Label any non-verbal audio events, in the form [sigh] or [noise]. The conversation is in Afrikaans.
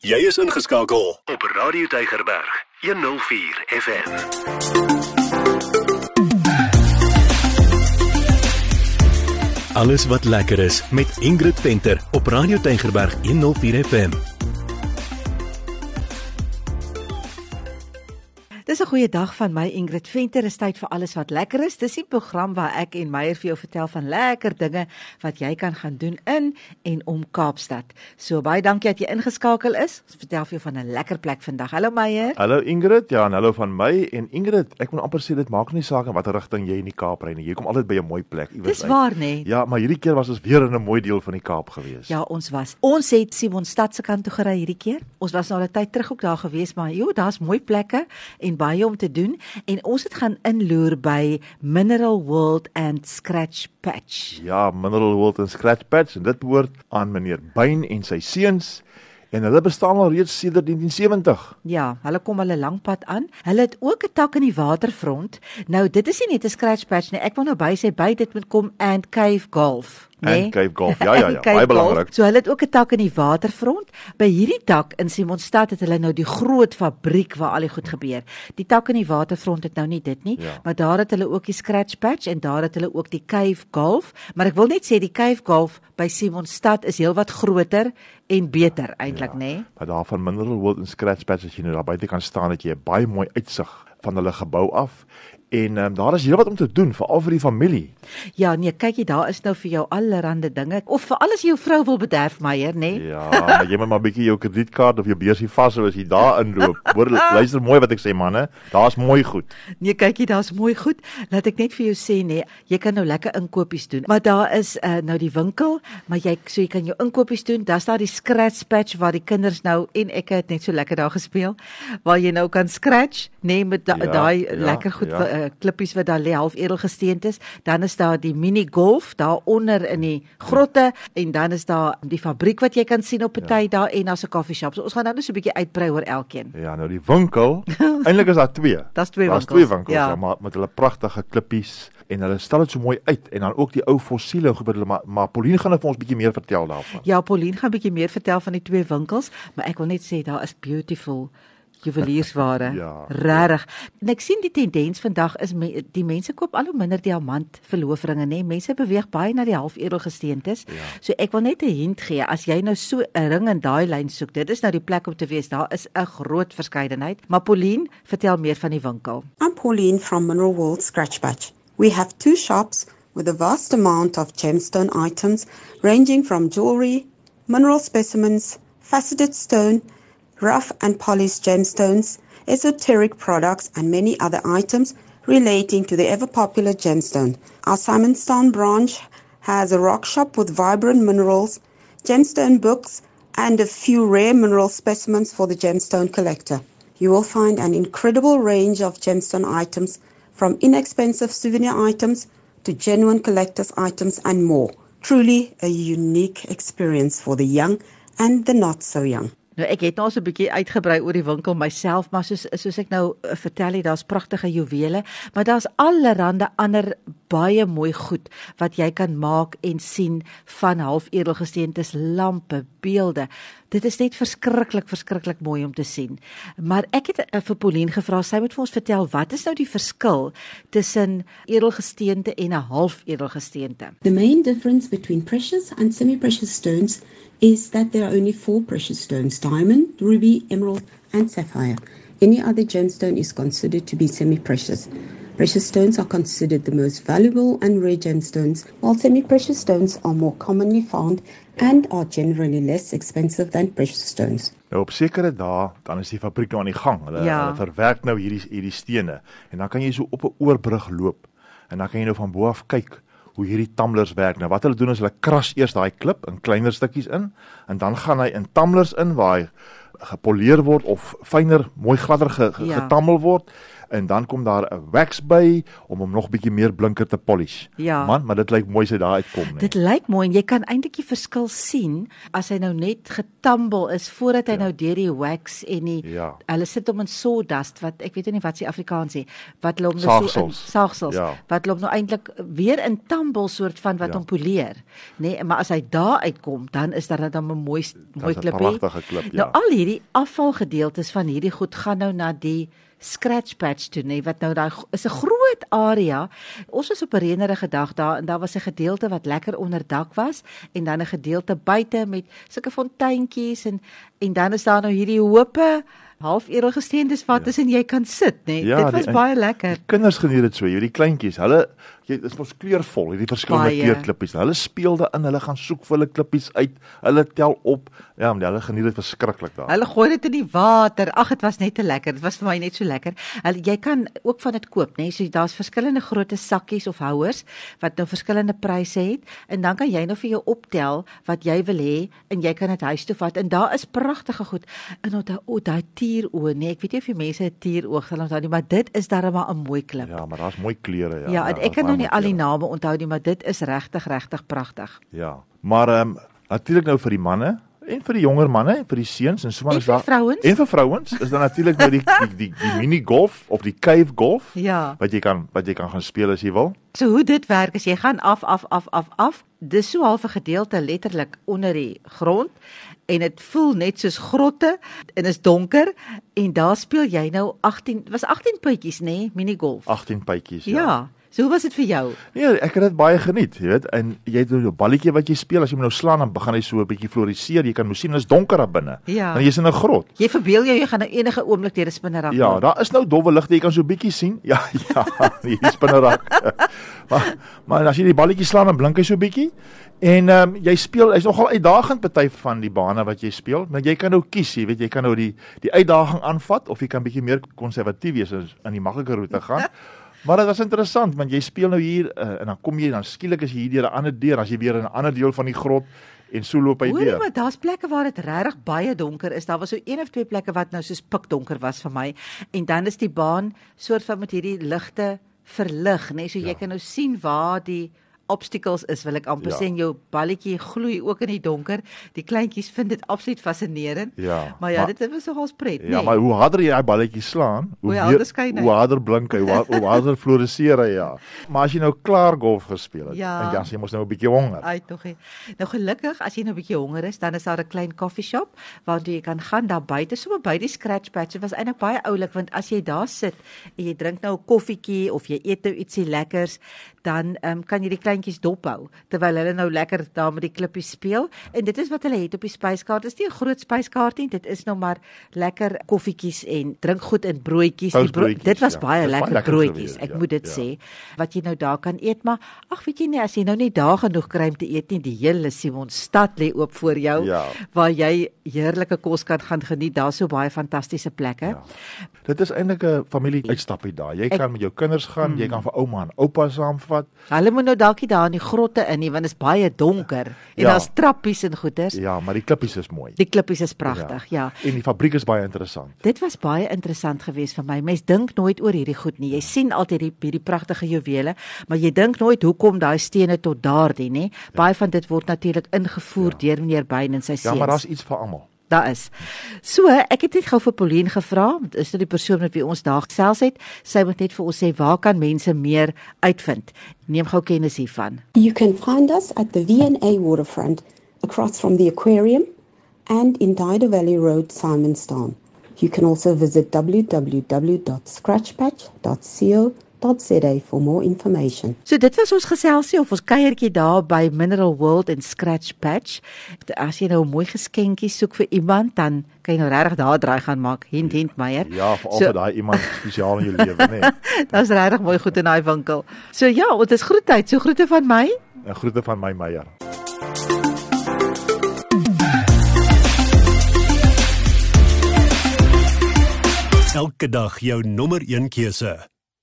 Jy is ingeskakel op Radio Tygerberg 104 FM. Alles wat lekker is met Ingrid Venter op Radio Tygerberg 104 FM. Dis 'n goeie dag van my Ingrid Venter. Dis tyd vir alles wat lekker is. Dis die program waar ek en Meyer vir jou vertel van lekker dinge wat jy kan gaan doen in en om Kaapstad. So baie dankie dat jy ingeskakel is. Ons vertel vir jou van 'n lekker plek vandag. Hallo Meyer. Hallo Ingrid. Ja, en hallo van my en Ingrid. Ek moet amper sê dit maak nie saak in watter rigting jy in die Kaap ry nie. Jy kom altyd by 'n mooi plek iewers uit. Dis waar, nee. Ja, maar hierdie keer was ons weer in 'n mooi deel van die Kaap gewees. Ja, ons was. Ons het Simonstad se kant toe gery hierdie keer. Ons was nou al 'n tyd terug ook daar gewees, maar joh, daar's mooi plekke en baie om te doen en ons het gaan inloer by Mineral World and Scratch Patch. Ja, Mineral World and Scratch Patch en dit behoort aan meneer Bain en sy seuns en hulle bestaan al reeds sedert 1970. Ja, hulle kom hulle lank pad aan. Hulle het ook 'n tak in die waterfront. Nou, dit is nie net 'n scratch patch nie. Ek wil nou by sê by dit moet kom and cave golf. Nee? En Cape Golf. Ja ja ja, [laughs] baie belangrik. So hulle het ook 'n tak in die waterfront. By hierdie tak in Simonstad het hulle nou die groot fabriek waar al die goed gebeur. Die tak in die waterfront het nou nie dit nie, ja. maar daar het hulle ook die scratch patch en daar het hulle ook die Cape Golf, maar ek wil net sê die Cape Golf by Simonstad is heelwat groter en beter eintlik, ja. nê? Nee? Maar daar van Mineral World en Scratch Patch as jy nou daar buite kan staan dat jy 'n baie mooi uitsig van hulle gebou af En um, daar is heelwat om te doen veral vir die familie. Ja, nee, kyk jy daar is nou vir jou allerlei dinge of vir alles jou vrou wil bederf Meyer, nê? Nee? Ja, maar jy moet maar bietjie jou kredietkaart of jou beursie vashou as jy daar inloop. Hoor [laughs] luister mooi wat ek sê manne, daar's mooi goed. Nee, kyk jy daar's mooi goed. Laat ek net vir jou sê nê, nee, jy kan nou lekker inkopies doen. Maar daar is uh, nou die winkel, maar jy so jy kan jou inkopies doen. Daar's daar die scratch patch waar die kinders nou en ek het net so lekker daar gespeel waar jy nou kan scratch, nê, nee, met daai da, ja, ja, lekker goed ja. uh, klippies wat daar lê half edelgesteend is. Dan is daar die mini golf daar onder in die grotte en dan is daar die fabriek wat jy kan sien op 'n tyd ja. daar en daar's 'n koffie shop. So ons gaan nou net so 'n bietjie uitbrei oor elkeen. Ja, nou die winkel. [laughs] Eintlik is daar twee. Daar's twee winkels. Daar's twee winkels, ja. ja, maar met hulle pragtige klippies en hulle stel dit so mooi uit en dan ook die ou fossiele goed hulle maar, maar Pauline gaan vir ons bietjie meer vertel daarvan. Ja, Pauline gaan bietjie meer vertel van die twee winkels, maar ek wil net sê daar is beautiful juweliersware. ja. Regtig. En ek sien die tendens vandag is me, die mense koop al hoe minder diamant verloofringe, nê? Mense beweeg baie na die half-edelgesteentes. Ja. So ek wil net 'n hint gee, as jy nou so 'n ring in daai lyn soek, dit is nou die plek om te wees. Daar is 'n groot verskeidenheid. Maar Pauline, vertel meer van die winkel. I'm Pauline from Mineral World Scratch Patch. We have two shops with a vast amount of gemstone items ranging from jewelry, mineral specimens, faceted stone, rough and polished gemstones, esoteric products, and many other items relating to the ever popular gemstone. Our Simonstown branch has a rock shop with vibrant minerals, gemstone books, and a few rare mineral specimens for the gemstone collector. You will find an incredible range of gemstone items from inexpensive souvenir items to genuine collector's items and more. Truly a unique experience for the young and the not so young. Nou ek het nou so 'n bietjie uitgebrei oor die winkel myself, maar soos soos ek nou uh, vertel het, daar's pragtige juwele, maar daar's allerlei ander baie mooi goed wat jy kan maak en sien van half-edelgesteentes, lampe, beelde. Dit is net verskriklik verskriklik mooi om te sien. Maar ek het uh, vir Pauline gevra, sy moet vir ons vertel wat is nou die verskil tussen edelgesteente en 'n half-edelgesteente? The main difference between precious and semi-precious stones is that there are only four precious stones diamond, ruby, emerald, and sapphire. Any other gemstone is considered to be semi precious. Stones are considered the most valuable and rare gemstones, while semi precious stones are more commonly found and are generally less expensive than precious stones. Nou op sekere dae dan is die fabriek nou aan die gang. Hulle, ja. hulle verwerk nou hierdie hierdie stene en dan kan jy so op 'n oorbrug loop en dan kan jy nou van bo af kyk hoe hierdie tumblers werk. Nou wat hulle doen is hulle kras eers daai klip in kleiner stukkies in en dan gaan hy in tumblers in waar hy gepoleer word of fyner, mooi gladder ge, ge, ja. getammel word en dan kom daar 'n wax by om hom nog bietjie meer blinker te polish. Ja. Man, maar dit lyk mooi as hy daar uitkom, nee. Dit lyk mooi en jy kan eintlik die verskil sien as hy nou net getumble is voordat hy ja. nou deur die wax en die Ja. hulle sit hom in sawdust wat ek weet nie wat se Afrikaans sê wat hulle hom nou so in Saagsels. saagsels Ja. wat hulle hom nou eintlik weer in tumble soort van wat Ja. hom poleer nê nee, maar as hy daar uitkom dan is daar dan 'n mooi mooi 'n klippie pragtige klip, nou ja. al hierdie afvalgedeeltes van hierdie goed gaan nou na die scratch patch toe nê wat nou daai is 'n groot area. Ons was op 'n reënerige dag daar en daar was 'n gedeelte wat lekker onder dak was en dan 'n gedeelte buite met sulke fonteintjies en en dan is daar nou hierdie half edelgesteentes wat tussen jy kan sit nê. Ja, Dit was die- baie lekker. Kinders geniet dit so, jy weet die kleintjies, hulle jy dis mos kleurvol, hierdie verskillende kleurklippies. Hulle speel daarin, hulle gaan soek vir hulle klippies uit. Hulle tel op. Ja, maar hulle geniet dit verskriklik daar. Hulle gooi dit in die water. Ag, dit was net te lekker. Dit was vir my net so lekker. Hulle jy kan ook van dit koop, né? So daar's verskillende grootte sakkies of houers wat nou verskillende pryse het en dan kan jy nou vir jou optel wat jy wil hê en jy kan dit huis toe vat en daar is pragtige goed. En onthou o, daai tieroë, nee, ek weet nie of jy mense 'n tieroog sal onthou nie, maar dit is darem 'n mooi klip. Ja, maar daar's mooi kleure, ja. Ja, en daar's ek kan nou nie al die name onthou nie, maar dit is regtig regtig pragtig. Ja. Maar ehm um, natuurlik nou vir die manne en vir die jonger manne en vir die seuns en so maar is daar vrouens? en vir vrouens is dan natuurlik nou die die die, die mini golf of die cave golf Ja. wat jy kan wat jy kan gaan speel as jy wil. So hoe dit werk is jy gaan af af af af af. Dis so half 'n gedeelte letterlik onder die grond en dit voel net soos grotte en is donker en daar speel jy nou 18 was 18 puitjies nê nee? minigolf. 18 pypies. ja. ja. So hoe was dit vir jou? Nee, ek het dit baie geniet, jy weet, en jy het nou 'n balletjie wat jy speel, as jy hom nou slaan dan begin hy so 'n bietjie floriseer. Jy kan mos sien dit is donker daar binne. Ja. En jy's in 'n grot. Jy verbeel jou jy gaan nou enige oomblik deur 'n spinnerak. Ja, loop. daar is nou dowwe ligte, jy kan so 'n bietjie sien. [laughs] Ja, ja, hier spinnerak. [laughs] maar maar as jy die balletjie slaan dan blink hy so 'n bietjie. En ehm um, jy speel, hy's nogal uitdagend party van die bane wat jy speel. Nou jy kan nou kies, jy weet jy kan nou die die uitdaging aanvat of jy kan bietjie meer konservatief wees en aan die maklike roete gaan. [laughs] Maar dit was interessant want jy speel nou hier uh, en dan kom jy dan skielik as jy hier deur 'n ander deur, as jy weer in 'n ander deel van die grot en so loop hy Hoor deur. maar daar's plekke waar dit regtig baie donker is. Daar was so een of twee plekke wat nou soos pikdonker was vir my. En dan is die baan soort van met hierdie ligte verlig, nê? Nee? So jy Ja. kan nou sien waar die obstacles is, wil ek amper Ja. sê en jou balletjie gloei ook in die donker. Die kleintjies vind dit absoluut fascinerend. Ja, Maar ja, maar- dit was nogals pret, Ja, nê? maar hoe harder jy daai balletjie slaan, hoe Hoe meer harder skyn hy. hoe harder blink hy, hoe, har- hoe harder [laughs] floriseer hy ja. Maar as jy nou klaar golf gespeel het Ja. en ja, jy mos nou 'n bietjie honger. Ai tog. Nou gelukkig as jy nou 'n bietjie honger is, dan is daar 'n klein koffieshop waar jy kan gaan daar buite, so by die scratch patch. Dit was eintlik baie oulik want as jy daar sit en jy drink nou 'n koffietjie of jy eet nou ietsie lekkers, dan um, kan jy die kleintjies dophou terwyl hulle nou lekker daar met die klippies speel. En dit is wat hulle het op die spyskaart. Dit is nie 'n groot spyskaart nie, dit is nou maar lekker koffietjies en drinkgoed en broodjies. Bro dit was ja. baie Dit is baie lekker lekker broodjies. Ek ja, moet dit ja. sê wat jy nou daar kan eet, maar ag weet jy nie as jy nou nie daar genoeg kry om te eet nie, die hele Simonstad lê oop voor jou Ja. waar jy heerlike kos kan gaan geniet. Daar's so baie fantastiese plekke. Ja. Dit is eintlik 'n familie uitstappie daar. Jy Ek- kan met jou kinders gaan, jy kan vir ouma en oupa saamvat. Hulle moet nou dalk nie daar in die grotte in nie want dit is baie donker en Ja. daar's trappies en goeders. Ja, maar die klippies is mooi. Die klippies is pragtig, ja. En die fabriek is baie interessant. Dit was baie interessant geweest vir my. Mens dink nooit oor hierdie goed nie. Jy sien altyd hierdie hierdie pragtige juwele, maar jy dink nooit hoekom daai stene tot daardie, nê? Baie van dit word natuurlik ingevoer deur meneer Beyn en sy seuns. Ja, maar daar's iets vir almal. Daar is. So, ek het net gou vir Pauline gevra, want is dit die persoon met wie ons daar gesels het? Sy moet net vir ons sê waar kan mense meer uitvind? Neem gou kennis hiervan. You can find us at the V&A waterfront across from the aquarium and in Dido Valley Road, Simonstown. You can also visit www.scratchpatch.co.za for more information. So dit was ons geselsie of ons kuiertjie daar by Mineral World en Scratch Patch. As jy nou 'n mooi geskenkie soek vir iemand, dan kan jy nou regtig daar draai gaan maak. Hint hint Meyer. Ja, veral So- vir daai iemand spesiaal in jou lewe, nê. Nee. [laughs] Daar's regtig mooi goed in daai winkel. So ja, dit is groetheid. So groete van my. 'n Groete van my Meyer. Elke dag jou nommer 1 keuse.